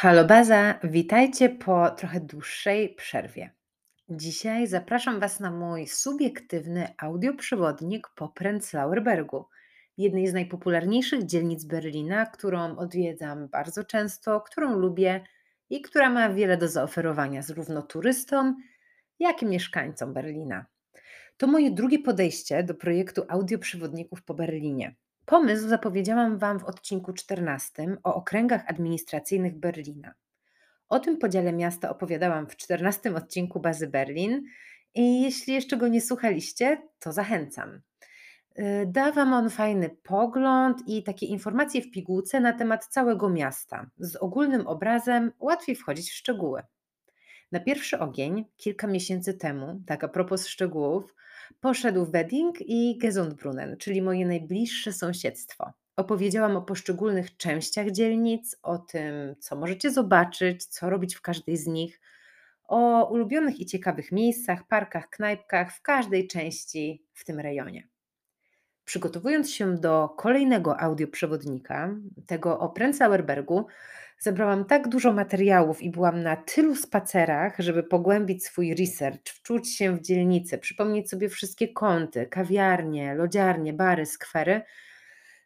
Halo Baza, witajcie po trochę dłuższej przerwie. Dzisiaj zapraszam Was na mój subiektywny audioprzewodnik po Prenzlauer Bergu, jednej z najpopularniejszych dzielnic Berlina, którą odwiedzam bardzo często, którą lubię i która ma wiele do zaoferowania zarówno turystom, jak i mieszkańcom Berlina. To moje drugie podejście do projektu audioprzewodników po Berlinie. Pomysł zapowiedziałam Wam w odcinku 14 o okręgach administracyjnych Berlina. O tym podziale miasta opowiadałam w 14 odcinku Bazy Berlin i jeśli jeszcze go nie słuchaliście, to zachęcam. Y, da Wam on fajny pogląd i takie informacje w pigułce na temat całego miasta. Z ogólnym obrazem łatwiej wchodzić w szczegóły. Na pierwszy ogień kilka miesięcy temu, tak a propos szczegółów, poszedł Wedding i Gesundbrunnen, czyli moje najbliższe sąsiedztwo. Opowiedziałam o poszczególnych częściach dzielnic, o tym, co możecie zobaczyć, co robić w każdej z nich, o ulubionych i ciekawych miejscach, parkach, knajpkach w każdej części w tym rejonie. Przygotowując się do kolejnego audioprzewodnika, tego o Prenzlauerbergu, zebrałam tak dużo materiałów i byłam na tylu spacerach, żeby pogłębić swój research, wczuć się w dzielnicę, przypomnieć sobie wszystkie kąty, kawiarnie, lodziarnie, bary, skwery,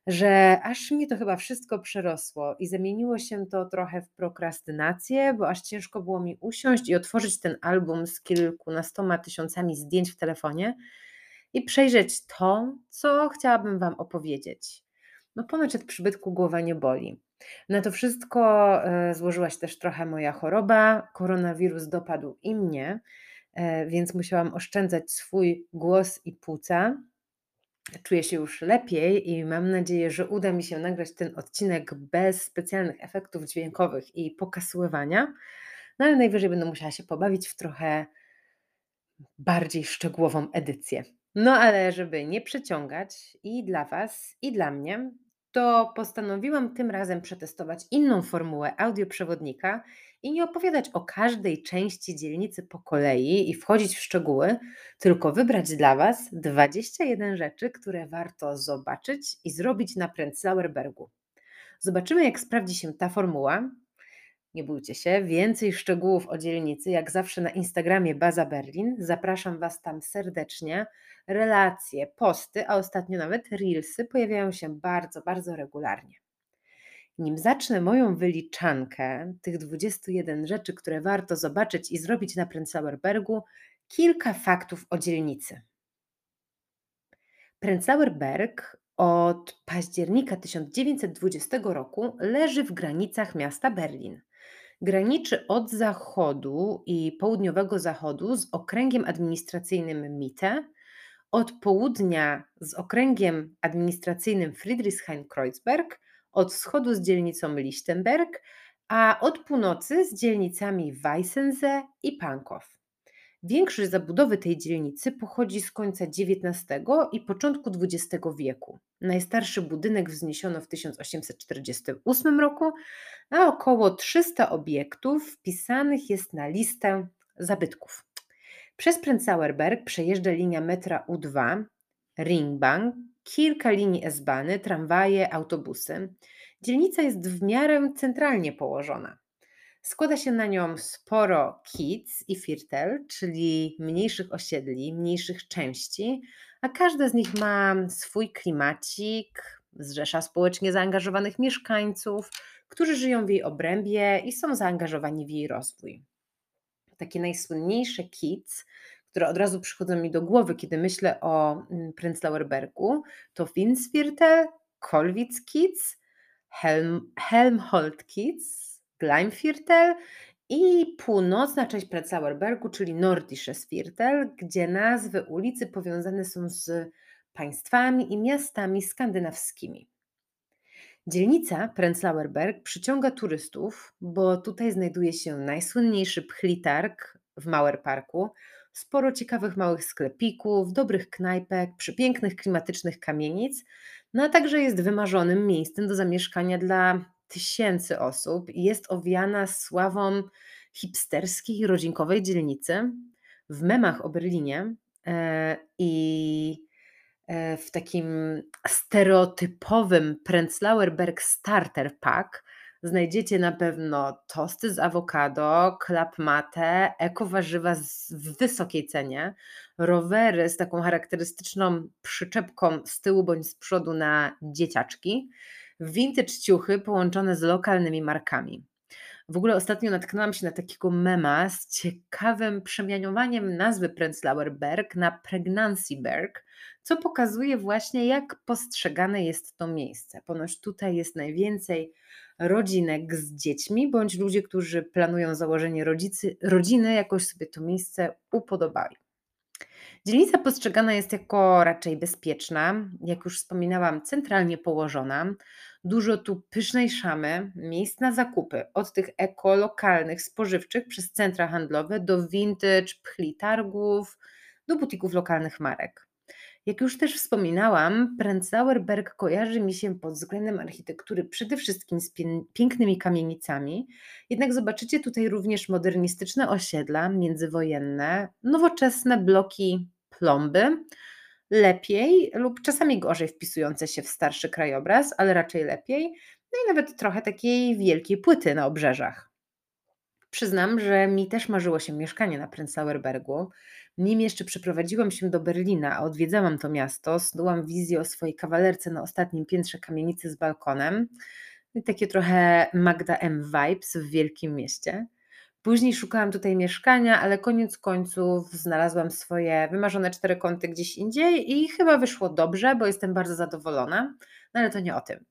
że aż mnie to chyba wszystko przerosło i zamieniło się to trochę w prokrastynację, bo aż ciężko było mi usiąść i otworzyć ten album z kilkunastoma tysiącami zdjęć w telefonie i przejrzeć to, co chciałabym Wam opowiedzieć. No ponoć od przybytku głowa nie boli. Na to wszystko e, złożyła się też trochę moja choroba. Koronawirus dopadł i mnie, e, więc musiałam oszczędzać swój głos i płuca. Czuję się już lepiej i mam nadzieję, że uda mi się nagrać ten odcinek bez specjalnych efektów dźwiękowych i pokasływania. No ale najwyżej będę musiała się pobawić w trochę bardziej szczegółową edycję. No ale żeby nie przeciągać i dla Was, i dla mnie, to postanowiłam tym razem przetestować inną formułę audioprzewodnika i nie opowiadać o każdej części dzielnicy po kolei i wchodzić w szczegóły, tylko wybrać dla Was 21 rzeczy, które warto zobaczyć i zrobić na Prenzlauer Bergu. Zobaczymy, jak sprawdzi się ta formuła, nie bójcie się, więcej szczegółów o dzielnicy, jak zawsze na Instagramie Baza Berlin. Zapraszam Was tam serdecznie. Relacje, posty, a ostatnio nawet reelsy pojawiają się bardzo, bardzo regularnie. Nim zacznę moją wyliczankę tych 21 rzeczy, które warto zobaczyć i zrobić na Prenzlauer Bergu, kilka faktów o dzielnicy. Prenzlauer Berg od października 1920 roku leży w granicach miasta Berlin. Graniczy od zachodu i południowego zachodu z okręgiem administracyjnym Mitte, od południa z okręgiem administracyjnym Friedrichshain-Kreuzberg, od wschodu z dzielnicą Lichtenberg, a od północy z dzielnicami Weissensee i Pankow. Większość zabudowy tej dzielnicy pochodzi z końca XIX i początku XX wieku. Najstarszy budynek wzniesiono w 1848 roku, a około 300 obiektów wpisanych jest na listę zabytków. Przez Prenzlauer przejeżdża linia metra U2, Ringbahn, kilka linii S-Bahny, tramwaje, autobusy. Dzielnica jest w miarę centralnie położona. Składa się na nią sporo kic i firtel, czyli mniejszych osiedli, mniejszych części, a każda z nich ma swój klimacik, zrzesza społecznie zaangażowanych mieszkańców, którzy żyją w jej obrębie i są zaangażowani w jej rozwój. Takie najsłynniejsze kic, które od razu przychodzą mi do głowy, kiedy myślę o mm, Prenzlauer Bergu, to Winsviertel, Kolwitz-Kiez, Helm, Helmholtz-Kiez, Gleimviertel i północna część Prenzlauerbergu, czyli Nordisches Viertel, gdzie nazwy ulicy powiązane są z państwami i miastami skandynawskimi. Dzielnica Prenzlauer przyciąga turystów, bo tutaj znajduje się najsłynniejszy pchlitarg w Mauer Parku, sporo ciekawych małych sklepików, dobrych knajpek, przepięknych klimatycznych kamienic, no a także jest wymarzonym miejscem do zamieszkania dla tysięcy osób i jest owiana sławą hipsterskiej, rodzinkowej dzielnicy. W memach o Berlinie e, i e, w takim stereotypowym Prenzlauer Berg Starter Pack Znajdziecie na pewno tosty z awokado, klapmatę, ekowarzywa w wysokiej cenie, rowery z taką charakterystyczną przyczepką z tyłu bądź z przodu na dzieciaczki, vintage ciuchy połączone z lokalnymi markami. W ogóle ostatnio natknęłam się na takiego mema z ciekawym przemianowaniem nazwy Prenzlauer Berg na Pregnancy Berg, co pokazuje właśnie, jak postrzegane jest to miejsce. Ponoć tutaj jest najwięcej rodzinek z dziećmi, bądź ludzie, którzy planują założenie rodzicy, rodziny, jakoś sobie to miejsce upodobali. Dzielnica postrzegana jest jako raczej bezpieczna, jak już wspominałam, centralnie położona. Dużo tu pysznej szamy, miejsc na zakupy, od tych ekolokalnych, spożywczych przez centra handlowe do vintage, pchli targów, do butików lokalnych marek. Jak już też wspominałam, Prenzlauer Berg kojarzy mi się pod względem architektury przede wszystkim z pięknymi kamienicami, jednak zobaczycie tutaj również modernistyczne osiedla międzywojenne, nowoczesne bloki plomby, lepiej lub czasami gorzej wpisujące się w starszy krajobraz, ale raczej lepiej, no i nawet trochę takiej wielkiej płyty na obrzeżach. Przyznam, że mi też marzyło się mieszkanie na Prenzlauer Bergu. Nim jeszcze przeprowadziłam się do Berlina, a odwiedzałam to miasto, snułam wizję o swojej kawalerce na ostatnim piętrze kamienicy z balkonem. I takie trochę Magda M. vibes w wielkim mieście. Później szukałam tutaj mieszkania, ale koniec końców znalazłam swoje wymarzone cztery kąty gdzieś indziej i chyba wyszło dobrze, bo jestem bardzo zadowolona, no ale to nie o tym.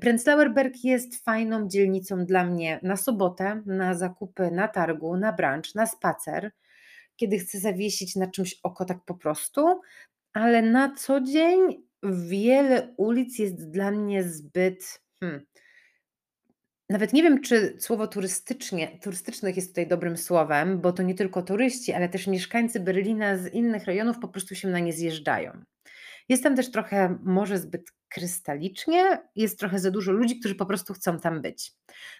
Prenzlauer Berg jest fajną dzielnicą dla mnie na sobotę, na zakupy, na targu, na brunch, na spacer, kiedy chcę zawiesić na czymś oko tak po prostu, ale na co dzień wiele ulic jest dla mnie zbyt hmm, nawet nie wiem, czy słowo turystycznie, turystycznych jest tutaj dobrym słowem, bo to nie tylko turyści, ale też mieszkańcy Berlina z innych rejonów po prostu się na nie zjeżdżają. Jest tam też trochę może zbyt krystalicznie, jest trochę za dużo ludzi, którzy po prostu chcą tam być.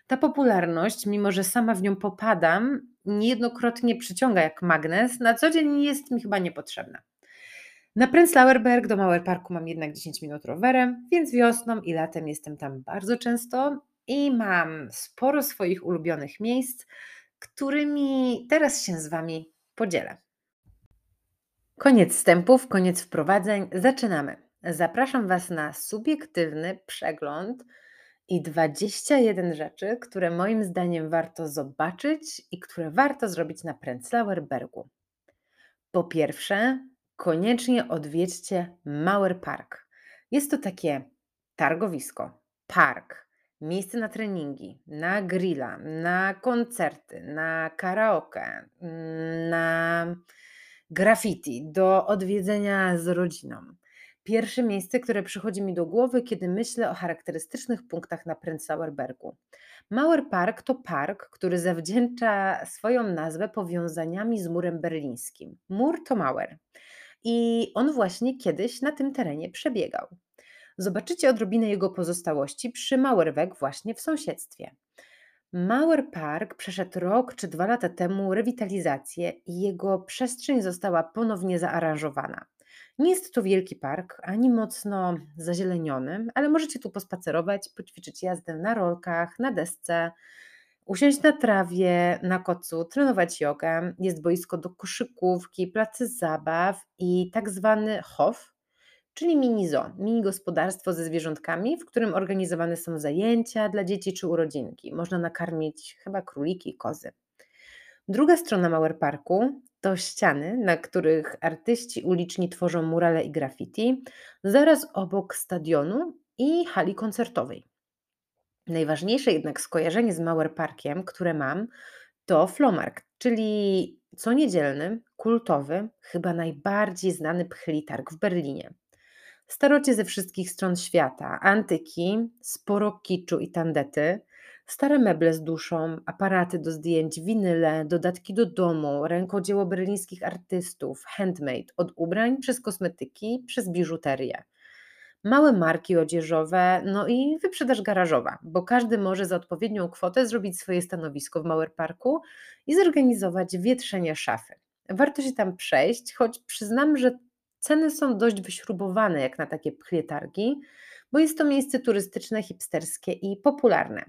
Ta popularność, mimo że sama w nią popadam, niejednokrotnie przyciąga jak magnes, na co dzień jest mi chyba niepotrzebna. Na Prenzlauer Berg do Mauer Parku mam jednak 10 minut rowerem, więc wiosną i latem jestem tam bardzo często i mam sporo swoich ulubionych miejsc, którymi teraz się z Wami podzielę. Koniec wstępów, koniec wprowadzeń. Zaczynamy. Zapraszam Was na subiektywny przegląd i 21 rzeczy, które moim zdaniem warto zobaczyć i które warto zrobić na Prenzlauer Bergu. Po pierwsze, koniecznie odwiedźcie Mauer Park. Jest to takie targowisko, park, miejsce na treningi, na grilla, na koncerty, na karaoke, na graffiti, do odwiedzenia z rodziną. Pierwsze miejsce, które przychodzi mi do głowy, kiedy myślę o charakterystycznych punktach na Prenzlauer Bergu. Mauer Park to park, który zawdzięcza swoją nazwę powiązaniami z murem berlińskim. Mur to Mauer. I on właśnie kiedyś na tym terenie przebiegał. Zobaczycie odrobinę jego pozostałości przy Mauerweg właśnie w sąsiedztwie. Mauer Park przeszedł rok czy dwa lata temu rewitalizację i jego przestrzeń została ponownie zaaranżowana. Nie jest to wielki park, ani mocno zazieleniony, ale możecie tu pospacerować, poćwiczyć jazdę na rolkach, na desce, usiąść na trawie, na kocu, trenować jogę. Jest boisko do koszykówki, placy zabaw i tak zwany Hof, czyli mini zoo, mini gospodarstwo ze zwierzątkami, w którym organizowane są zajęcia dla dzieci czy urodzinki. Można nakarmić chyba króliki i kozy. Druga strona Mauer Parku to ściany, na których artyści uliczni tworzą murale i graffiti, zaraz obok stadionu i hali koncertowej. Najważniejsze jednak skojarzenie z Mauer Parkiem, które mam, to Flomarkt, czyli co niedzielny, kultowy, chyba najbardziej znany pchlitarg w Berlinie. Starocie ze wszystkich stron świata, antyki, sporo kiczu i tandety, stare meble z duszą, aparaty do zdjęć, winyle, dodatki do domu, rękodzieło berlińskich artystów, handmade, od ubrań przez kosmetyki, przez biżuterię. Małe marki odzieżowe, no i wyprzedaż garażowa, bo każdy może za odpowiednią kwotę zrobić swoje stanowisko w Mauer Parku i zorganizować wietrzenie szafy. Warto się tam przejść, choć przyznam, że Ceny są dość wyśrubowane jak na takie pchlie targi, bo jest to miejsce turystyczne, hipsterskie i popularne.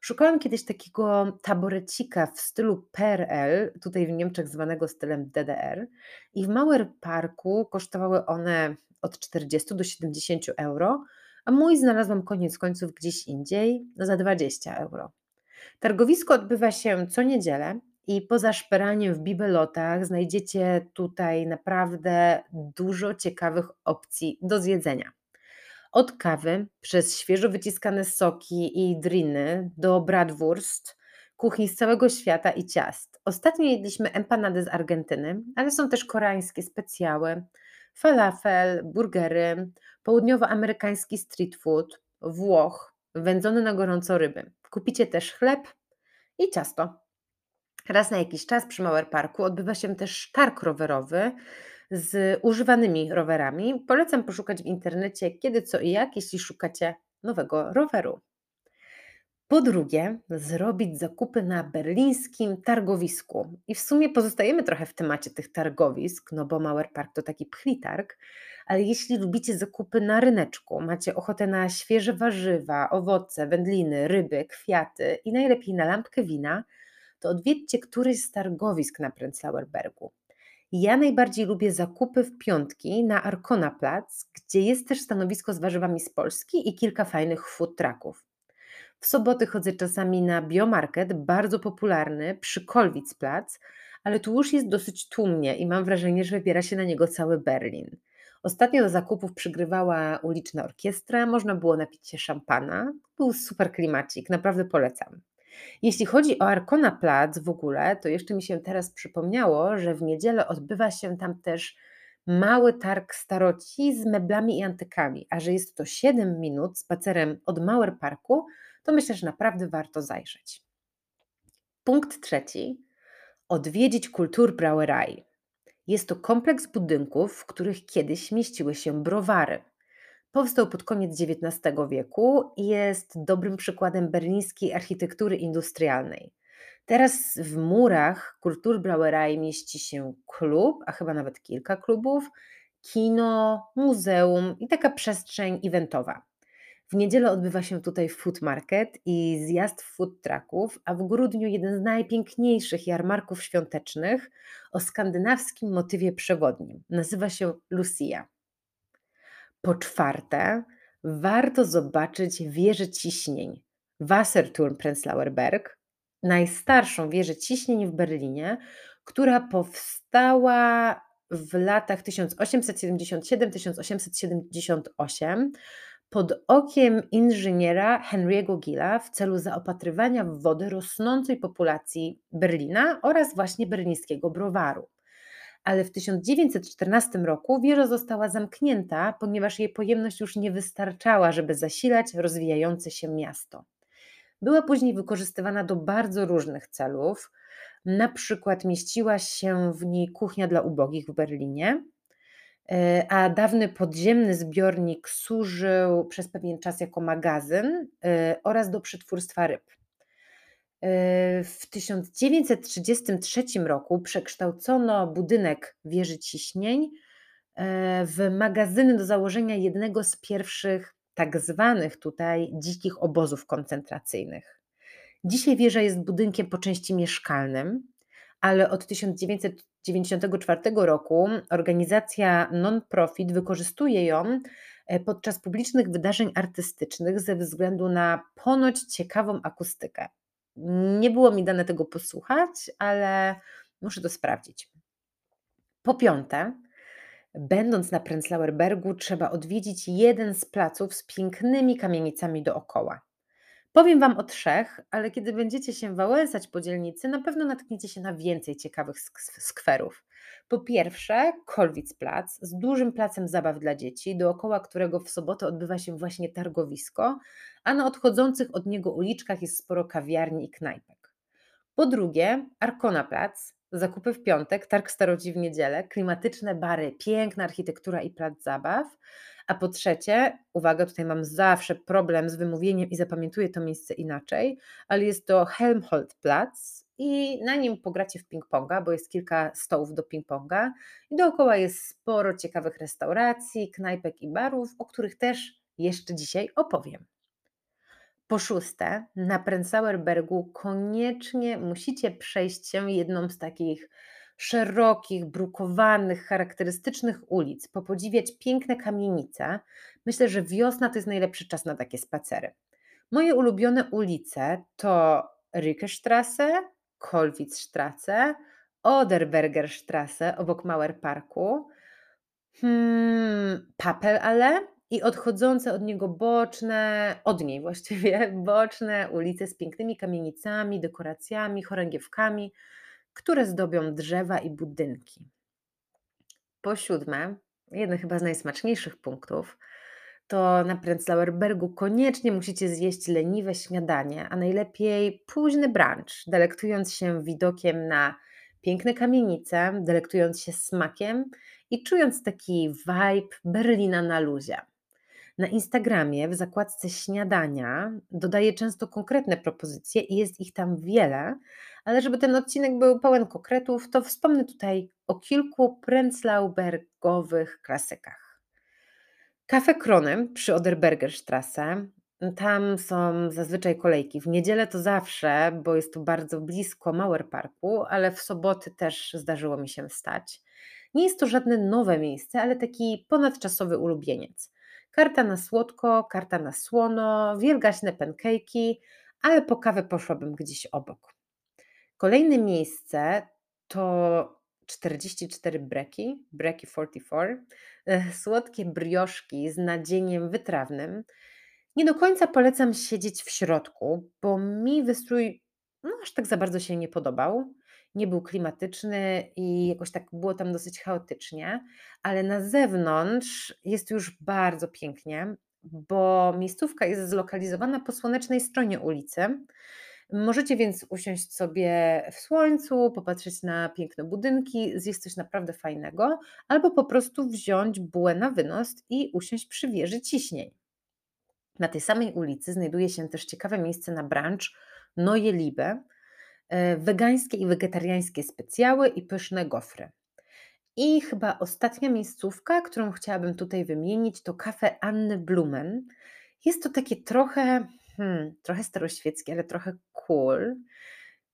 Szukałam kiedyś takiego taborecika w stylu PRL, tutaj w Niemczech zwanego stylem DDR, i w Mauer Parku kosztowały one od 40 do 70 euro, a mój znalazłam koniec końców gdzieś indziej za 20 euro. Targowisko odbywa się co niedzielę i poza szperaniem w bibelotach znajdziecie tutaj naprawdę dużo ciekawych opcji do zjedzenia. Od kawy, przez świeżo wyciskane soki i driny, do bratwurst, kuchni z całego świata i ciast. Ostatnio jedliśmy empanady z Argentyny, ale są też koreańskie specjały, falafel, burgery, południowoamerykański street food, Włoch, wędzone na gorąco ryby. Kupicie też chleb i ciasto. Raz na jakiś czas przy Mauer Parku odbywa się też targ rowerowy z używanymi rowerami. Polecam poszukać w internecie kiedy, co i jak, jeśli szukacie nowego roweru. Po drugie, zrobić zakupy na berlińskim targowisku. I w sumie pozostajemy trochę w temacie tych targowisk, no bo Mauer Park to taki pchlitarg, ale jeśli lubicie zakupy na ryneczku, macie ochotę na świeże warzywa, owoce, wędliny, ryby, kwiaty i najlepiej na lampkę wina, to odwiedźcie któryś z targowisk na Prenzlauer Bergu. Ja najbardziej lubię zakupy w piątki na Arkona Plac, gdzie jest też stanowisko z warzywami z Polski i kilka fajnych food trucków. W soboty chodzę czasami na biomarket, bardzo popularny przy Kolwitz Plac, ale tu już jest dosyć tłumnie i mam wrażenie, że wybiera się na niego cały Berlin. Ostatnio do zakupów przygrywała uliczna orkiestra, można było napić się szampana. Był super klimacik, naprawdę polecam. Jeśli chodzi o Arkona Plac w ogóle, to jeszcze mi się teraz przypomniało, że w niedzielę odbywa się tam też mały targ staroci z meblami i antykami, a że jest to 7 minut spacerem od Mauer Parku, to myślę, że naprawdę warto zajrzeć. Punkt trzeci. Odwiedzić Kulturbrauerei. Jest to kompleks budynków, w których kiedyś mieściły się browary. Powstał pod koniec XIX wieku i jest dobrym przykładem berlińskiej architektury industrialnej. Teraz w murach Kulturbrauerei mieści się klub, a chyba nawet kilka klubów, kino, muzeum i taka przestrzeń eventowa. W niedzielę odbywa się tutaj food market i zjazd food trucków, a w grudniu jeden z najpiękniejszych jarmarków świątecznych o skandynawskim motywie przewodnim. Nazywa się Lucia. Po czwarte, warto zobaczyć wieżę ciśnień Wasserturm Prenzlauer Berg, najstarszą wieżę ciśnień w Berlinie, która powstała w latach 1877-1878 pod okiem inżyniera Henry'ego Gilla w celu zaopatrywania w wodę rosnącej populacji Berlina oraz właśnie berlińskiego browaru. Ale w 1914 roku wieża została zamknięta, ponieważ jej pojemność już nie wystarczała, żeby zasilać rozwijające się miasto. Była później wykorzystywana do bardzo różnych celów. Na przykład mieściła się w niej kuchnia dla ubogich w Berlinie, E, a dawny podziemny zbiornik służył przez pewien czas jako magazyn e, oraz do przetwórstwa ryb. E, w 1933 roku przekształcono budynek wieży ciśnień w magazyny do założenia jednego z pierwszych tak zwanych tutaj dzikich obozów koncentracyjnych. Dzisiaj wieża jest budynkiem po części mieszkalnym, ale od 1994 roku organizacja non-profit wykorzystuje ją e, podczas publicznych wydarzeń artystycznych ze względu na ponoć ciekawą akustykę. Nie było mi dane tego posłuchać, ale muszę to sprawdzić. Po piąte, będąc na Prenzlauer Bergu, trzeba odwiedzić jeden z placów z pięknymi kamienicami dookoła. Powiem Wam o trzech, ale kiedy będziecie się wałęsać po dzielnicy, na pewno natkniecie się na więcej ciekawych skwerów. Po pierwsze, Kolwitzplatz z dużym placem zabaw dla dzieci, dookoła którego w sobotę odbywa się właśnie targowisko, a na odchodzących od niego uliczkach jest sporo kawiarni i knajpek. Po drugie, Arkona Plac, zakupy w piątek, targ starodzi w niedzielę, klimatyczne bary, piękna architektura i plac zabaw. A po trzecie, uwaga, tutaj mam zawsze problem z wymówieniem i zapamiętuję to miejsce inaczej, ale jest to Helmholtzplatz i na nim pogracie w ping-ponga, bo jest kilka stołów do ping-ponga i dookoła jest sporo ciekawych restauracji, knajpek i barów, o których też jeszcze dzisiaj opowiem. Po szóste, na Prenzlauer Bergu koniecznie musicie przejść się jedną z takich szerokich, brukowanych, charakterystycznych ulic, popodziwiać piękne kamienice. Myślę, że wiosna to jest najlepszy czas na takie spacery. Moje ulubione ulice to Rückestrasse, Kollwitzstrasse, Oderbergerstrasse obok Mauerparku, hmm, Papelale i odchodzące od niego boczne, od niej właściwie, boczne ulice z pięknymi kamienicami, dekoracjami, chorągiewkami, które zdobią drzewa i budynki. Po siódme, jeden chyba z najsmaczniejszych punktów, to na Prenzlauer Bergu koniecznie musicie zjeść leniwe śniadanie, a najlepiej późny brunch, delektując się widokiem na piękne kamienice, delektując się smakiem i czując taki vibe Berlina na luzie. Na Instagramie w zakładce śniadania dodaję często konkretne propozycje i jest ich tam wiele, ale żeby ten odcinek był pełen konkretów, to wspomnę tutaj o kilku prenzlaubergowych klasykach. Kafe Kronem przy Oderbergerstrasse. Tam są zazwyczaj kolejki. W niedzielę to zawsze, bo jest to bardzo blisko Mauer Parku, ale w soboty też zdarzyło mi się wstać. Nie jest to żadne nowe miejsce, ale taki ponadczasowy ulubieniec. Karta na słodko, karta na słono, wielgaśne pancake'i, ale po kawę poszłabym gdzieś obok. Kolejne miejsce to 44 breki, breki 44, e, słodkie brioszki z nadzieniem wytrawnym. Nie do końca polecam siedzieć w środku, bo mi wystrój no, aż tak za bardzo się nie podobał. Nie był klimatyczny i jakoś tak było tam dosyć chaotycznie, ale na zewnątrz jest już bardzo pięknie, bo miejscówka jest zlokalizowana po słonecznej stronie ulicy. Możecie więc usiąść sobie w słońcu, popatrzeć na piękne budynki, zjeść coś naprawdę fajnego, albo po prostu wziąć bułę na wynos i usiąść przy wieży ciśnień. Na tej samej ulicy znajduje się też ciekawe miejsce na brunch Neue Liebe, e, wegańskie i wegetariańskie specjały i pyszne gofry. I chyba ostatnia miejscówka, którą chciałabym tutaj wymienić, to kafe Anny Blumen. Jest to takie trochę, hmm, trochę staroświeckie, ale trochę cool,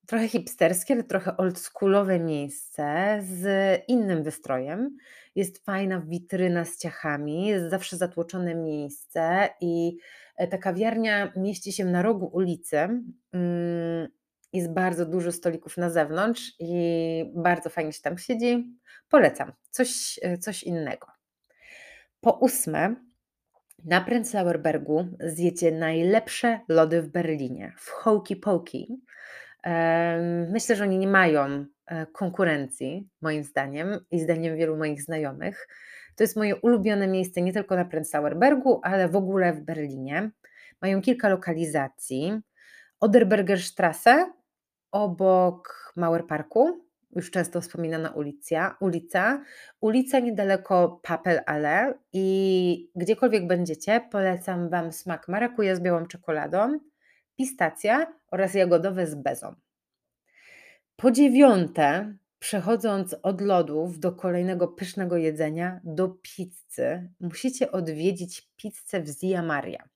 trochę hipsterskie, ale trochę oldschoolowe miejsce z innym wystrojem. Jest fajna witryna z ciachami, jest zawsze zatłoczone miejsce i e, ta kawiarnia mieści się na rogu ulicy. Mm, jest bardzo dużo stolików na zewnątrz i bardzo fajnie się tam siedzi. Polecam. Coś, e, coś innego. Po ósme, na Prenzlauer Bergu zjecie najlepsze lody w Berlinie, w Hokey Pokey. Myślę, że oni nie mają e, konkurencji, moim zdaniem i zdaniem wielu moich znajomych. To jest moje ulubione miejsce nie tylko na Prenzlauer Bergu, ale w ogóle w Berlinie. Mają kilka lokalizacji. Oderbergerstrasse obok Mauerparku, już często wspominana ulica, ulica, ulica niedaleko Papel i gdziekolwiek będziecie, polecam Wam smak marakuja z białą czekoladą, pistacja oraz jagodowe z bezą. Po dziewiąte, przechodząc od lodów do kolejnego pysznego jedzenia, do pizzy, musicie odwiedzić pizzę w Zia Maria.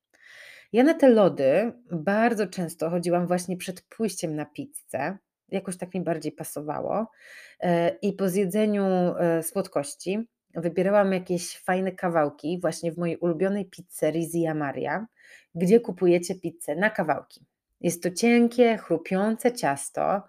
Ja na te lody bardzo często chodziłam właśnie przed pójściem na pizzę. Jakoś tak mi bardziej pasowało. E, I po zjedzeniu e, słodkości wybierałam jakieś fajne kawałki właśnie w mojej ulubionej pizzerii Zia Maria, gdzie kupujecie pizzę na kawałki. Jest to cienkie, chrupiące ciasto,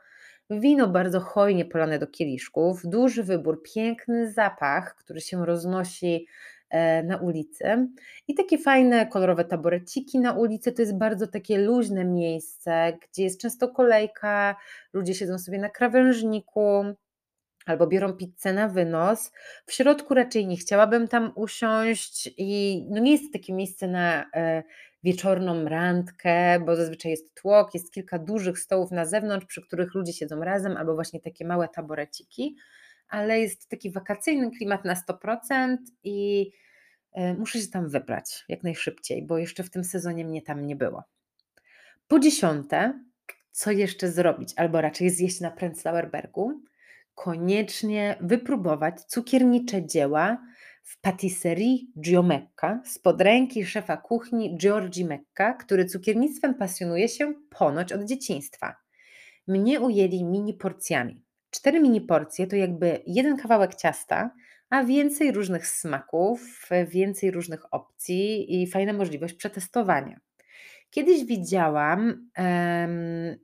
wino bardzo hojnie polane do kieliszków, duży wybór, piękny zapach, który się roznosi E, na ulicy. I takie fajne, kolorowe taboreciki na ulicy to jest bardzo takie luźne miejsce, gdzie jest często kolejka, ludzie siedzą sobie na krawężniku albo biorą pizzę na wynos. W środku raczej nie chciałabym tam usiąść i no nie jest takie miejsce na e, wieczorną randkę, bo zazwyczaj jest tłok, jest kilka dużych stołów na zewnątrz, przy których ludzie siedzą razem, albo właśnie takie małe taboreciki ale jest taki wakacyjny klimat na 100% i e, muszę się tam wybrać jak najszybciej, bo jeszcze w tym sezonie mnie tam nie było. Po dziesiąte, co jeszcze zrobić, albo raczej zjeść na Prenzlauer Bergu? Koniecznie wypróbować cukiernicze dzieła w patisserie Gio Mecca spod ręki szefa kuchni Giorgi Mecca, który cukiernictwem pasjonuje się ponoć od dzieciństwa. Mnie ujęli mini porcjami. Cztery mini porcje to jakby jeden kawałek ciasta, a więcej różnych smaków, więcej różnych opcji i fajna możliwość przetestowania. Kiedyś widziałam um,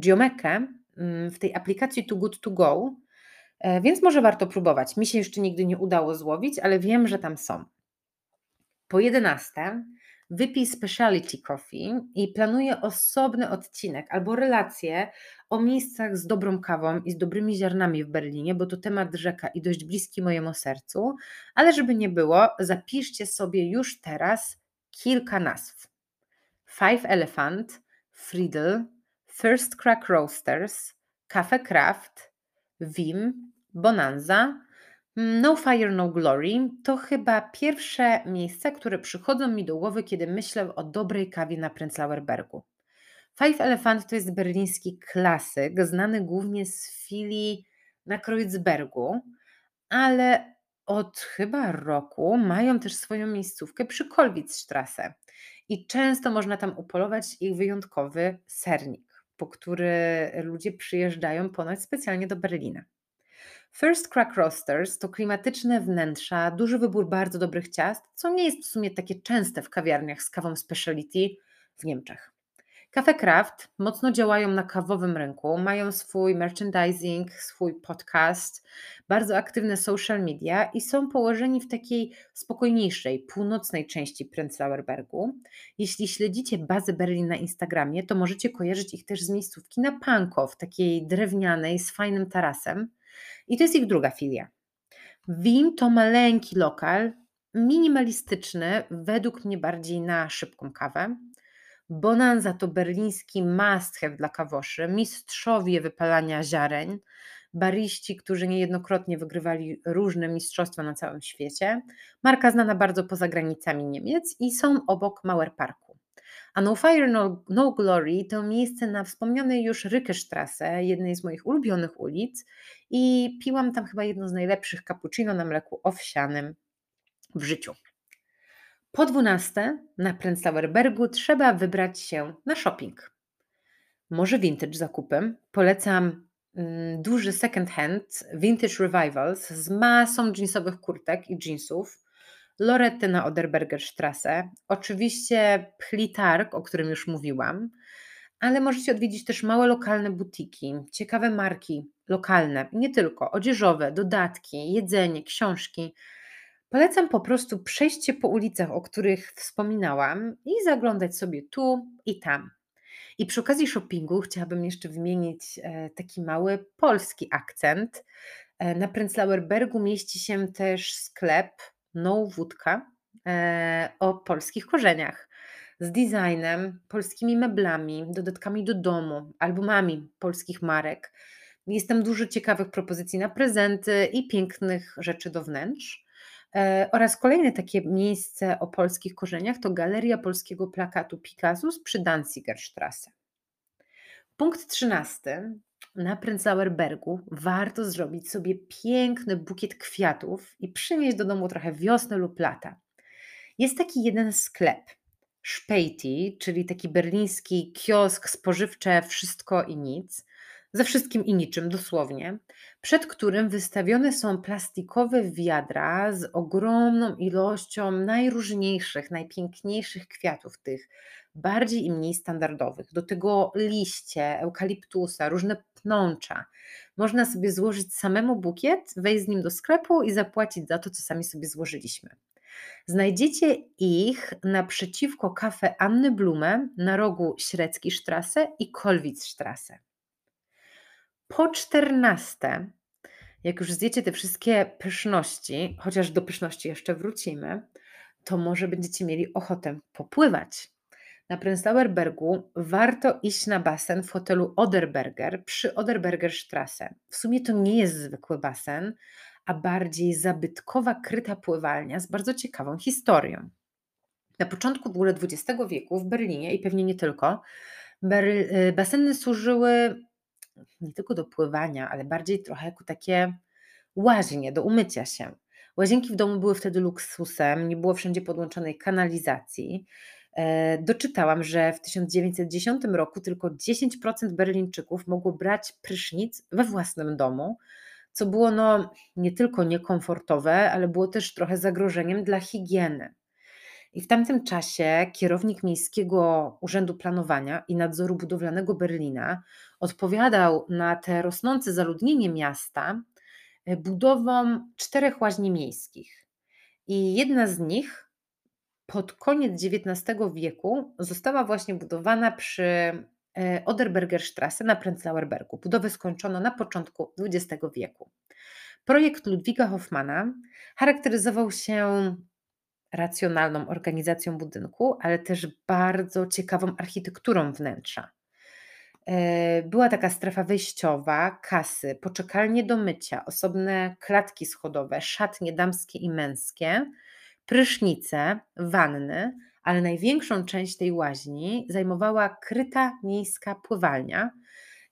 Giomekę mm, w tej aplikacji Too Good To Go, e, więc może warto próbować. Mi się jeszcze nigdy nie udało złowić, ale wiem, że tam są. Po 11 wypij speciality coffee i planuję osobny odcinek albo relację o miejscach z dobrą kawą i z dobrymi ziarnami w Berlinie, bo to temat rzeka i dość bliski mojemu sercu, ale żeby nie było, zapiszcie sobie już teraz kilka nazw. Five Elephant, Friedel, First Crack Roasters, Cafe Craft, Vim, Bonanza, No Fire, No Glory to chyba pierwsze miejsca, które przychodzą mi do głowy, kiedy myślę o dobrej kawie na Prenzlauer Bergu. Five Elephant to jest berliński klasyk, znany głównie z filii na Kreuzbergu, ale od chyba roku mają też swoją miejscówkę przy Kolwitzstrasse i często można tam upolować ich wyjątkowy sernik, po który ludzie przyjeżdżają ponoć specjalnie do Berlina. First Crack Roasters to klimatyczne wnętrza, duży wybór bardzo dobrych ciast, co nie jest w sumie takie częste w kawiarniach z kawą speciality w Niemczech. Cafe Craft mocno działają na kawowym rynku, mają swój merchandising, swój podcast, bardzo aktywne social media i są położeni w takiej spokojniejszej, północnej części Prenzlauer Bergu. Jeśli śledzicie bazę Berlin na Instagramie, to możecie kojarzyć ich też z miejscówki na Pankow, takiej drewnianej z fajnym tarasem. I to jest ich druga filia. Wim to maleńki lokal, minimalistyczny, według mnie bardziej na szybką kawę. Bonanza to berliński must dla kawoszy, mistrzowie wypalania ziareń, bariści, którzy niejednokrotnie wygrywali różne mistrzostwa na całym świecie. Marka znana bardzo poza granicami Niemiec i są obok Mauer Parku. A No Fire, No, no Glory to miejsce na wspomnianej już Rykesztrasse, jednej z moich ulubionych ulic i piłam tam chyba jedno z najlepszych cappuccino na mleku owsianym w życiu. Po 12 na Prenzlauer Bergu trzeba wybrać się na shopping. Może vintage zakupem. Polecam mm, duży second hand Vintage Revivals z masą jeansowych kurtek i jeansów. Lorety na Oderberger Strasse. Oczywiście Plitark, o którym już mówiłam. Ale możecie odwiedzić też małe lokalne butiki, ciekawe marki lokalne, nie tylko, odzieżowe, dodatki, jedzenie, książki. Polecam po prostu przejście po ulicach, o których wspominałam i zaglądać sobie tu i tam. I przy okazji shoppingu chciałabym jeszcze wymienić e, taki mały polski akcent. E, na Prenzlauer Bergu mieści się też sklep No Wódka e, o polskich korzeniach. Z designem, polskimi meblami, dodatkami do domu, albumami polskich marek. Jest tam dużo ciekawych propozycji na prezenty i pięknych rzeczy do wnętrz. E, oraz kolejne takie miejsce o polskich korzeniach to Galeria Polskiego Plakatu Picassus przy Danzigerstrasse. Punkt 13. Na Prenzlauer Bergu warto zrobić sobie piękny bukiet kwiatów i przynieść do domu trochę wiosny lub lata. Jest taki jeden sklep, Späti, czyli taki berliński kiosk spożywcze wszystko i nic, ze wszystkim i niczym dosłownie, przed którym wystawione są plastikowe wiadra z ogromną ilością najróżniejszych, najpiękniejszych kwiatów, tych bardziej i mniej standardowych. Do tego liście, eukaliptusa, różne pnącza. Można sobie złożyć samemu bukiet, wejść z nim do sklepu i zapłacić za to, co sami sobie złożyliśmy. Znajdziecie ich naprzeciwko kafe Anny Blume na rogu Średzki Strasse i Kolwitz Strasse. Po 14, jak już zjecie te wszystkie pyszności, chociaż do pyszności jeszcze wrócimy, to może będziecie mieli ochotę popływać. Na Prenzlauer Bergu warto iść na basen w hotelu Oderberger przy Oderberger Strasse. W sumie to nie jest zwykły basen, a bardziej zabytkowa kryta pływalnia z bardzo ciekawą historią. Na początku w ogóle XX wieku w Berlinie i pewnie nie tylko, y, baseny służyły nie tylko do pływania, ale bardziej trochę jako takie łaźnie do umycia się. Łazienki w domu były wtedy luksusem, nie było wszędzie podłączonej kanalizacji. E, doczytałam, że w 1910 roku tylko 10% Berlińczyków mogło brać prysznic we własnym domu, co było no, nie tylko niekomfortowe, ale było też trochę zagrożeniem dla higieny. I w tamtym czasie kierownik Miejskiego Urzędu Planowania i Nadzoru Budowlanego Berlina odpowiadał na te rosnące zaludnienie miasta e, budową czterech łaźni miejskich. I jedna z nich pod koniec XIX wieku została właśnie budowana przy e, Oderbergerstrasse na Prenzlauer Bergu. Budowę skończono na początku XX wieku. Projekt Ludwiga Hoffmana charakteryzował się racjonalną organizacją budynku, ale też bardzo ciekawą architekturą wnętrza. E, była taka strefa wyjściowa, kasy, poczekalnie do mycia, osobne klatki schodowe, szatnie damskie i męskie, prysznice, wanny, ale największą część tej łaźni zajmowała kryta miejska pływalnia,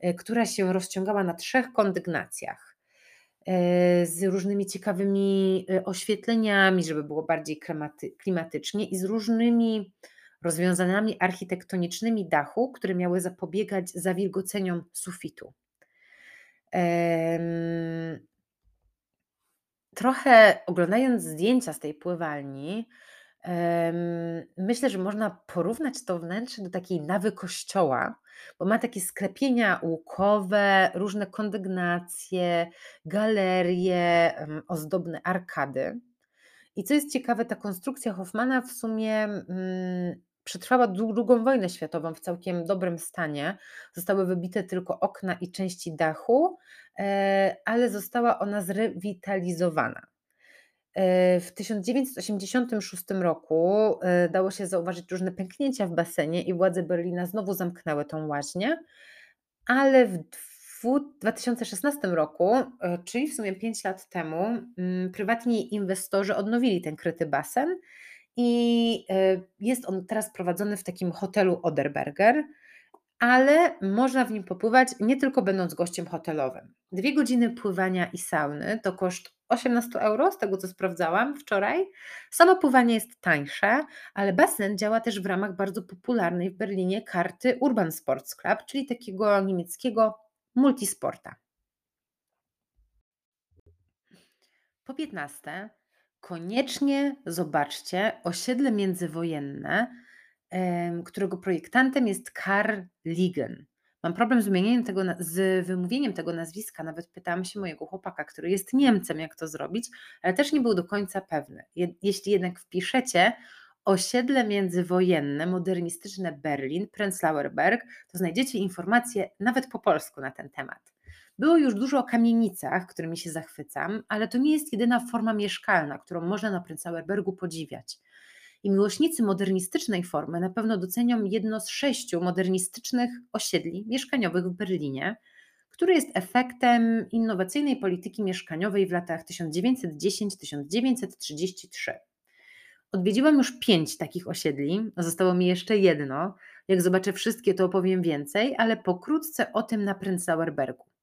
e, która się rozciągała na trzech kondygnacjach. E, z różnymi ciekawymi e, oświetleniami, żeby było bardziej klimatycznie i z różnymi rozwiązaniami architektonicznymi dachu, które miały zapobiegać zawilgoceniom sufitu. Trochę oglądając zdjęcia z tej pływalni, myślę, że można porównać to wnętrze do takiej nawy kościoła, bo ma takie sklepienia łukowe, różne kondygnacje, galerie, ozdobne arkady. I co jest ciekawe, ta konstrukcja Hoffmana w sumie mm, przetrwała drugą wojnę światową w całkiem dobrym stanie. Zostały wybite tylko okna i części dachu, e, ale została ona zrewitalizowana. E, w 1986 roku e, dało się zauważyć różne pęknięcia w basenie i władze Berlina znowu zamknęły tą łaźnię, ale w 2016 roku, czyli w sumie 5 lat temu, mm, prywatni inwestorzy odnowili ten kryty basen i jest on teraz prowadzony w takim hotelu Oderberger ale można w nim popływać nie tylko będąc gościem hotelowym. Dwie godziny pływania i sauny to koszt 18 euro, z tego co sprawdzałam wczoraj. Samo pływanie jest tańsze, ale basen działa też w ramach bardzo popularnej w Berlinie karty Urban Sports Club, czyli takiego niemieckiego multisporta. Po 15 koniecznie zobaczcie osiedle międzywojenne którego projektantem jest Karl Ligen. Mam problem z tego, z wymówieniem tego nazwiska, nawet pytałam się mojego chłopaka, który jest Niemcem, jak to zrobić, ale też nie był do końca pewny. Je, jeśli jednak wpiszecie osiedle międzywojenne, modernistyczne Berlin, Prenzlauer Berg, to znajdziecie informacje nawet po polsku na ten temat. Było już dużo o kamienicach, którymi się zachwycam, ale to nie jest jedyna forma mieszkalna, którą można na Prenzlauer Bergu podziwiać. I miłośnicy modernistycznej formy na pewno docenią jedno z sześciu modernistycznych osiedli mieszkaniowych w Berlinie, które jest efektem innowacyjnej polityki mieszkaniowej w latach 1910-1933. Odwiedziłam już pięć takich osiedli, zostało mi jeszcze jedno. Jak zobaczę wszystkie, to opowiem więcej, ale pokrótce o tym na Prenzlauer Bergu.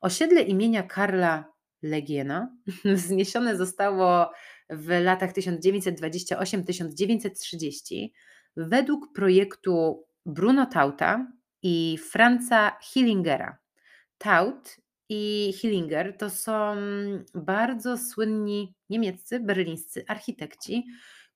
Osiedle imienia Karla Legiena zniesione zostało w latach 1928-1930 według projektu Bruno Tauta i Franza Hillingera. Taut i Hillinger to są bardzo słynni niemieccy, berlińscy architekci,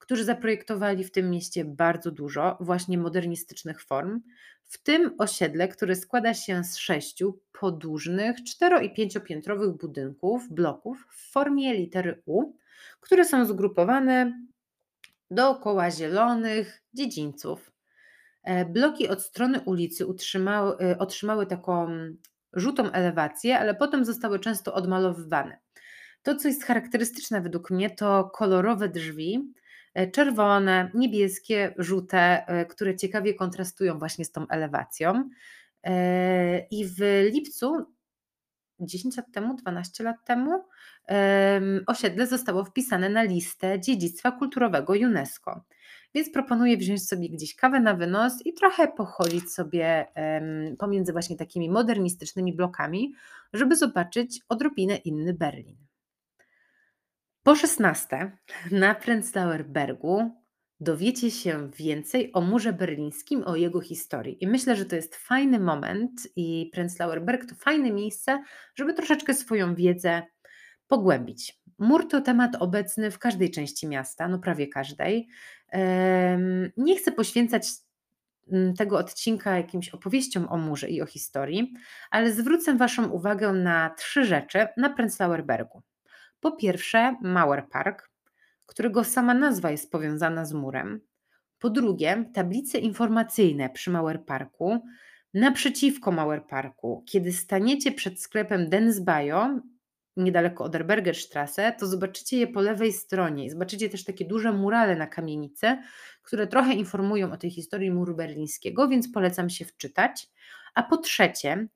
którzy zaprojektowali w tym mieście bardzo dużo właśnie modernistycznych form, w tym osiedle, które składa się z sześciu podłużnych, cztero- i pięciopiętrowych budynków, bloków w formie litery U, które są zgrupowane dookoła zielonych dziedzińców. E, bloki od strony ulicy utrzymały, e, otrzymały taką żółtą elewację, ale potem zostały często odmalowywane. To, co jest charakterystyczne według mnie, to kolorowe drzwi, czerwone, niebieskie, żółte, które ciekawie kontrastują właśnie z tą elewacją. I w lipcu 10 lat temu, 12 lat temu, osiedle zostało wpisane na listę dziedzictwa kulturowego UNESCO. Więc proponuję wziąć sobie gdzieś kawę na wynos i trochę pochodzić sobie pomiędzy właśnie takimi modernistycznymi blokami, żeby zobaczyć odrobinę inny Berlin. Po 16 na Prenzlauer Bergu dowiecie się więcej o murze berlińskim, o jego historii. I myślę, że to jest fajny moment i Prenzlauer Berg to fajne miejsce, żeby troszeczkę swoją wiedzę pogłębić. Mur to temat obecny w każdej części miasta, no prawie każdej. Nie chcę poświęcać mm, tego odcinka jakimś opowieściom o murze i o historii, ale zwrócę Waszą uwagę na trzy rzeczy na Prenzlauer Bergu. Po pierwsze, Mauer Park, którego sama nazwa jest powiązana z murem. Po drugie, tablice informacyjne przy Mauer Parku. Naprzeciwko Mauer Parku, kiedy staniecie przed sklepem Densbajo, niedaleko Oderbergerstrasse, to zobaczycie je po lewej stronie zobaczycie też takie duże murale na kamienicy, które trochę informują o tej historii muru berlińskiego, więc polecam się wczytać. A po trzecie,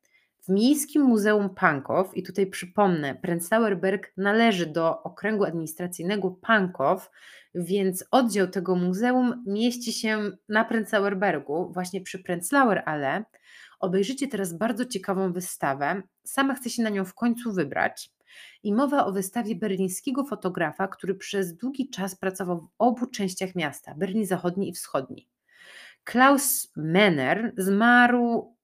w Miejskim Muzeum Pankow, i tutaj przypomnę, Prenzlauer Berg należy do okręgu administracyjnego Pankow, więc oddział tego muzeum mieści się na Prenzlauer Bergu, właśnie przy Prenzlauer Ale. Obejrzycie teraz bardzo ciekawą wystawę. Sama chcę się na nią w końcu wybrać. I mowa o wystawie berlińskiego fotografa, który przez długi czas pracował w obu częściach miasta, Berlin Zachodni i Wschodni. Klaus Menner zmarł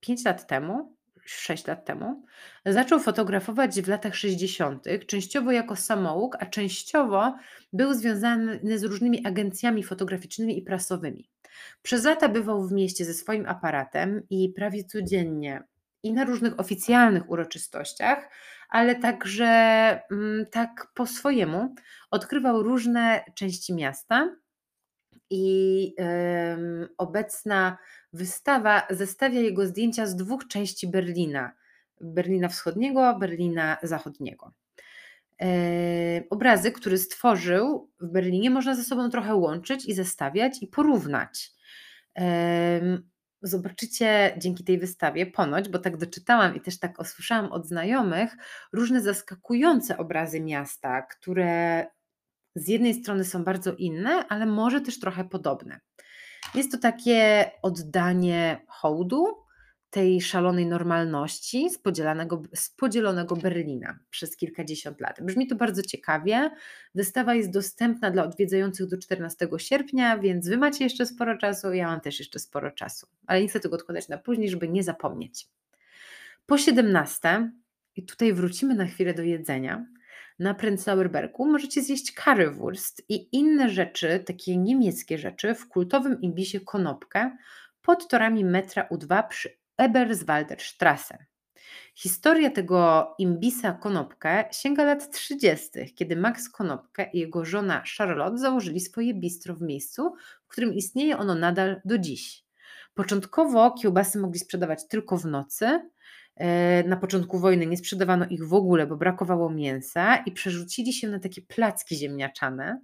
5 lat temu, 6 lat temu, zaczął fotografować w latach 60., częściowo jako samouk, a częściowo był związany z różnymi agencjami fotograficznymi i prasowymi. Przez lata bywał w mieście ze swoim aparatem i prawie codziennie i na różnych oficjalnych uroczystościach, ale także mm, tak po swojemu odkrywał różne części miasta i obecna wystawa zestawia jego zdjęcia z dwóch części Berlina: Berlina Wschodniego, Berlina Zachodniego. obrazy, które stworzył w Berlinie, można ze sobą trochę łączyć i zestawiać i porównać. zobaczycie dzięki tej wystawie, ponoć, bo tak doczytałam i też tak usłyszałam od znajomych, różne zaskakujące obrazy miasta, które z jednej strony są bardzo inne, ale może też trochę podobne. Jest to takie oddanie hołdu tej szalonej normalności z, podzielonego, z podzielonego Berlina przez kilkadziesiąt lat. Brzmi to bardzo ciekawie. Wystawa jest dostępna dla odwiedzających do 14 sierpnia, więc Wy macie jeszcze sporo czasu, ja mam też jeszcze sporo czasu, ale nie chcę tego odkładać na później, żeby nie zapomnieć. Po 17, i tutaj wrócimy na chwilę do jedzenia, na Prenzlauer Bergu możecie zjeść currywurst i inne rzeczy, takie niemieckie rzeczy w kultowym imbisie Konopkę pod torami metra U2 przy Eberswalder Strasse. Historia tego imbisa Konopkę sięga lat 30., kiedy Max Konopkę i jego żona Charlotte założyli swoje bistro w miejscu, w którym istnieje ono nadal do dziś. Początkowo kiełbasy mogli sprzedawać tylko w nocy, na początku wojny nie sprzedawano ich w ogóle, bo brakowało mięsa i przerzucili się na takie placki ziemniaczane,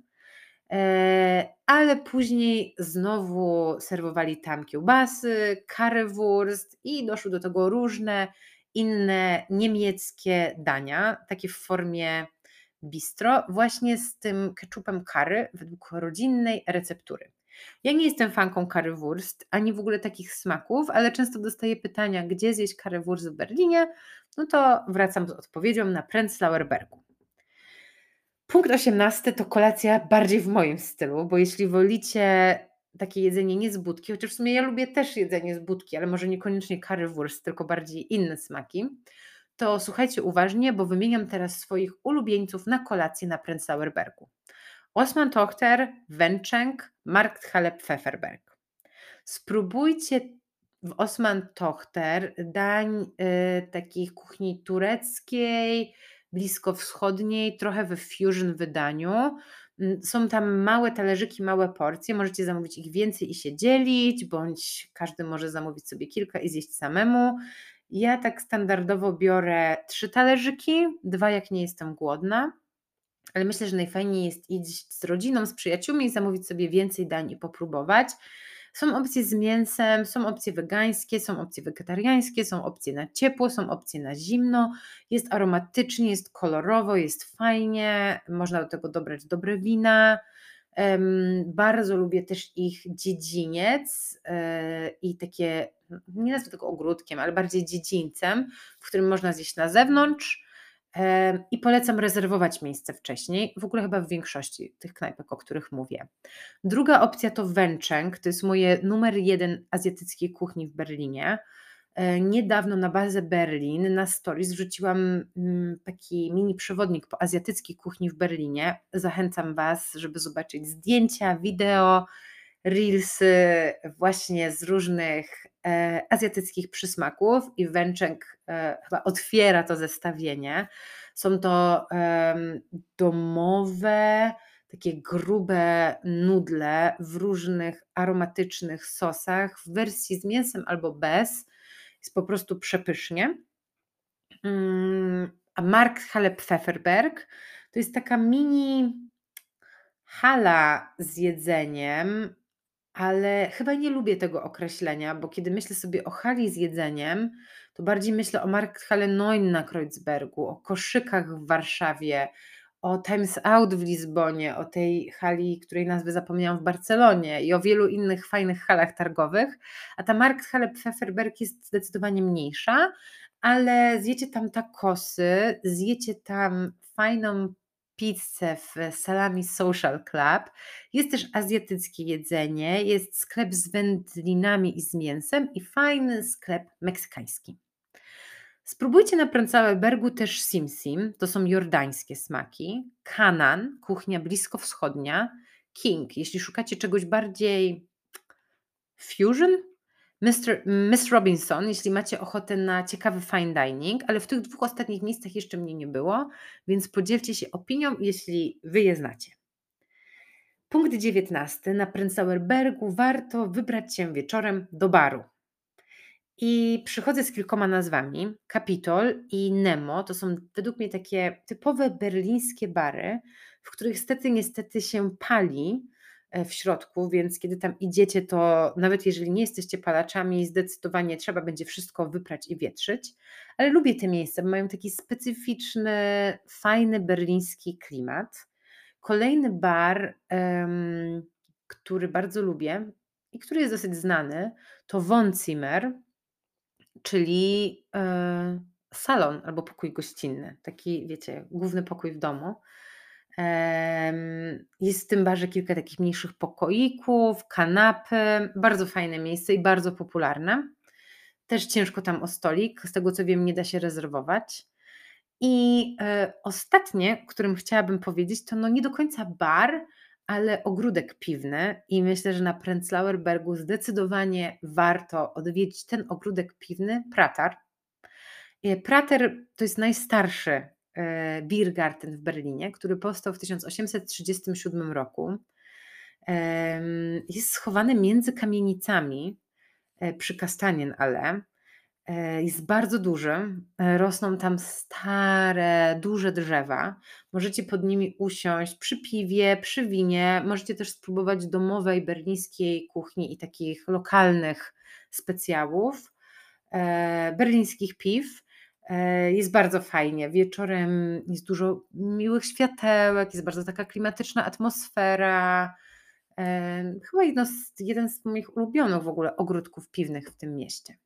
e, ale później znowu serwowali tam kiełbasy, currywurst i doszły do tego różne inne niemieckie dania, takie w formie bistro, właśnie z tym keczupem curry według rodzinnej receptury. Ja nie jestem fanką currywurst, ani w ogóle takich smaków, ale często dostaję pytania, gdzie zjeść currywurst w Berlinie, no to wracam z odpowiedzią na Prenzlauer Bergu. Punkt 18 to kolacja bardziej w moim stylu, bo jeśli wolicie takie jedzenie nie z budki, chociaż w sumie ja lubię też jedzenie z budki, ale może niekoniecznie currywurst, tylko bardziej inne smaki, to słuchajcie uważnie, bo wymieniam teraz swoich ulubieńców na kolację na Prenzlauer Bergu. Osman Tochter, Wenczęk, Markthalle Pfefferberg. Spróbujcie w Osman Tochter dań y, takiej kuchni tureckiej, bliskowschodniej, trochę we fusion wydaniu. Mm, są tam małe talerzyki, małe porcje. Możecie zamówić ich więcej i się dzielić, bądź każdy może zamówić sobie kilka i zjeść samemu. Ja tak standardowo biorę trzy talerzyki, dwa jak nie jestem głodna ale myślę, że najfajniej jest iść z rodziną, z przyjaciółmi i zamówić sobie więcej dań i popróbować. Są opcje z mięsem, są opcje wegańskie, są opcje wegetariańskie, są opcje na ciepło, są opcje na zimno. Jest aromatycznie, jest kolorowo, jest fajnie, można do tego dobrać dobre wina. bardzo lubię też ich dziedziniec e, i takie, nie nazwę tego ogródkiem, ale bardziej dziedzińcem, w którym można zjeść na zewnątrz I polecam rezerwować miejsce wcześniej, w ogóle chyba w większości tych knajpek, o których mówię. Druga opcja to Wencheng, to jest moje numer jeden azjatyckiej kuchni w Berlinie. Niedawno na bazę Berlin na stories wrzuciłam mm, taki mini przewodnik po azjatyckiej kuchni w Berlinie. Zachęcam Was, żeby zobaczyć zdjęcia, wideo, reelsy właśnie z różnych e, azjatyckich przysmaków i Węczek e, chyba otwiera to zestawienie. Są to e, domowe, takie grube nudle w różnych aromatycznych sosach w wersji z mięsem albo bez. Jest po prostu przepysznie. Mm, a Mark Halep Pfefferberg to jest taka mini hala z jedzeniem, ale chyba nie lubię tego określenia, bo kiedy myślę sobie o hali z jedzeniem, to bardziej myślę o Markthalle Neun na Kreuzbergu, o koszykach w Warszawie, o Times Out w Lizbonie, o tej hali, której nazwy zapomniałam w Barcelonie i o wielu innych fajnych halach targowych. A ta Markthalle Pfefferberg jest zdecydowanie mniejsza, ale zjecie tam takosy, zjecie tam fajną pizzę w Salami Social Club. Jest też azjatyckie jedzenie, jest sklep z wędlinami i z mięsem i fajny sklep meksykański. Spróbujcie na Prenzlauerbergu też simsim, to są jordańskie smaki, kanan, kuchnia bliskowschodnia, king, jeśli szukacie czegoś bardziej fusion, Mr. Miss Robinson, jeśli macie ochotę na ciekawy fine dining, ale w tych dwóch ostatnich miejscach jeszcze mnie nie było, więc podzielcie się opinią, jeśli wy je znacie. Punkt 19. Na Prenzlauerbergu warto wybrać się wieczorem do baru. I przychodzę z kilkoma nazwami. Capitol i Nemo to są według mnie takie typowe berlińskie bary, w których stety niestety się pali, w środku, więc kiedy tam idziecie, to nawet jeżeli nie jesteście palaczami, zdecydowanie trzeba będzie wszystko wyprać i wietrzyć. Ale lubię te miejsca, bo mają taki specyficzny, fajny berliński klimat. Kolejny bar, który bardzo lubię i który jest dosyć znany, to Wohnzimmer, czyli y, salon albo pokój gościnny, taki wiecie, główny pokój w domu. Jest w tym barze kilka takich mniejszych pokoików, kanapy, bardzo fajne miejsce i bardzo popularne. Też ciężko tam o stolik, z tego co wiem, nie da się rezerwować. I e, ostatnie, którym chciałabym powiedzieć, to no nie do końca bar, ale ogródek piwny. I myślę, że na Prenzlauer Bergu zdecydowanie warto odwiedzić ten ogródek piwny, Pratar. E, Prater to jest najstarszy Biergarten w Berlinie, który powstał w 1837 roku. Jest schowany między kamienicami e, przy Kastanienallee. E, jest bardzo duży, rosną tam stare, duże drzewa. Możecie pod nimi usiąść przy piwie, przy winie. Możecie też spróbować domowej berlińskiej kuchni i takich lokalnych specjałów, berlińskich piw. E, jest bardzo fajnie. Wieczorem jest dużo miłych światełek, jest bardzo taka klimatyczna atmosfera. E, chyba jedno z, jeden z moich ulubionych w ogóle ogródków piwnych w tym mieście.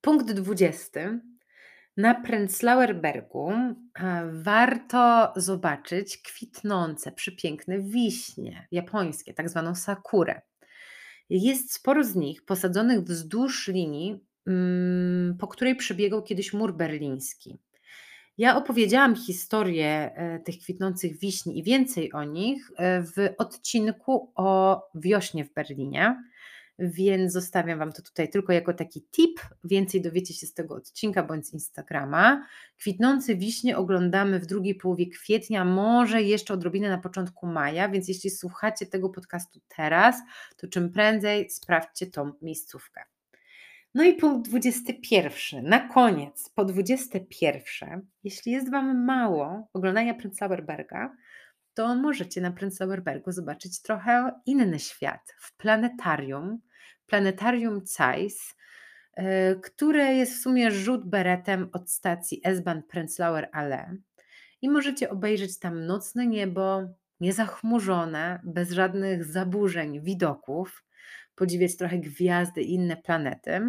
Punkt 20. Na Prenzlauer Bergu e, warto zobaczyć kwitnące, przepiękne wiśnie japońskie, tak zwaną sakurę. Jest sporo z nich posadzonych wzdłuż linii po której przebiegał kiedyś mur berliński. Ja opowiedziałam historię e, tych kwitnących wiśni i więcej o nich e, w odcinku o wiośnie w Berlinie, więc zostawiam Wam to tutaj tylko jako taki tip. Więcej dowiecie się z tego odcinka bądź z Instagrama. Kwitnące wiśnie oglądamy w drugiej połowie kwietnia, może jeszcze odrobinę na początku maja, więc jeśli słuchacie tego podcastu teraz, to czym prędzej sprawdźcie tą miejscówkę. No i punkt 21. Na koniec, po 21, jeśli jest Wam mało oglądania Prenzlauer Berga, to możecie na Prenzlauer Bergu zobaczyć trochę inny świat w planetarium, planetarium Zeiss, e, które jest w sumie rzut beretem od stacji S-Bahn Prenzlauer Allee. I możecie obejrzeć tam nocne niebo, niezachmurzone, bez żadnych zaburzeń widoków podziwiać trochę gwiazdy i inne planety.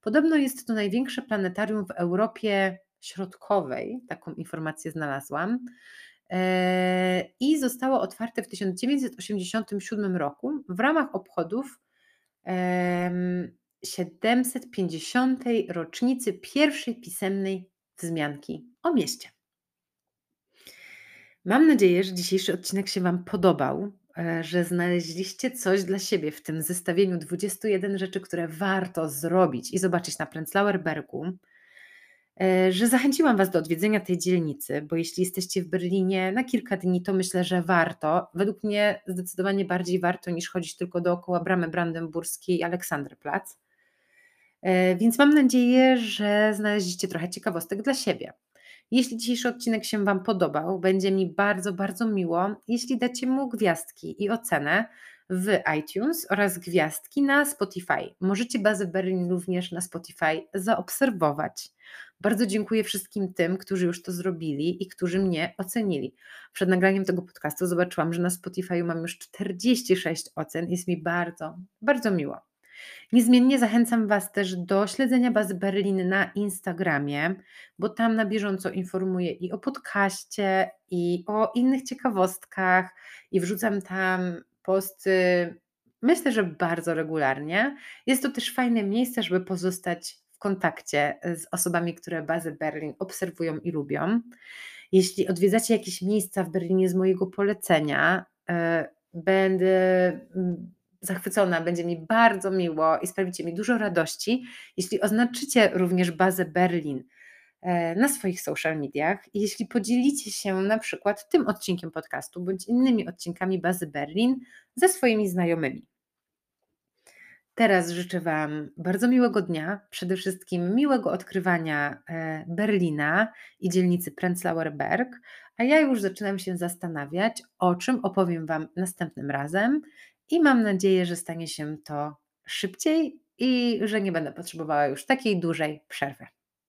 Podobno jest to największe planetarium w Europie Środkowej, taką informację znalazłam. E, I zostało otwarte w 1987 roku w ramach obchodów 750. rocznicy pierwszej pisemnej wzmianki o mieście. Mam nadzieję, że dzisiejszy odcinek się Wam podobał, że znaleźliście coś dla siebie w tym zestawieniu 21 rzeczy, które warto zrobić i zobaczyć na Prenzlauer Bergu. E, że zachęciłam Was do odwiedzenia tej dzielnicy, bo jeśli jesteście w Berlinie na kilka dni, to myślę, że warto. Według mnie zdecydowanie bardziej warto niż chodzić tylko dookoła bramy brandenburskiej i Aleksanderplatz. E, więc mam nadzieję, że znaleźliście trochę ciekawostek dla siebie. Jeśli dzisiejszy odcinek się Wam podobał, będzie mi bardzo, bardzo miło, jeśli dacie mu gwiazdki i ocenę w iTunes oraz gwiazdki na Spotify. Możecie bazę Berlin również na Spotify zaobserwować. Bardzo dziękuję wszystkim tym, którzy już to zrobili i którzy mnie ocenili. Przed nagraniem tego podcastu zobaczyłam, że na Spotify mam już 46 ocen. Jest mi bardzo, bardzo miło. Niezmiennie zachęcam Was też do śledzenia Bazy Berlin na Instagramie, bo tam na bieżąco informuję i o podcaście, i o innych ciekawostkach, i wrzucam tam posty, myślę, że bardzo regularnie. Jest to też fajne miejsce, żeby pozostać w kontakcie z osobami, które Bazę Berlin obserwują i lubią. Jeśli odwiedzacie jakieś miejsca w Berlinie z mojego polecenia, e, będę zachwycona, będzie mi bardzo miło i sprawicie mi dużo radości, jeśli oznaczycie również bazę Berlin e, na swoich social mediach. I jeśli podzielicie się na przykład tym odcinkiem podcastu bądź innymi odcinkami bazy Berlin ze swoimi znajomymi. Teraz życzę Wam bardzo miłego dnia, przede wszystkim miłego odkrywania e, Berlina i dzielnicy Prenzlauer Berg, a ja już zaczynam się zastanawiać, o czym opowiem Wam następnym razem i mam nadzieję, że stanie się to szybciej i że nie będę potrzebowała już takiej dużej przerwy.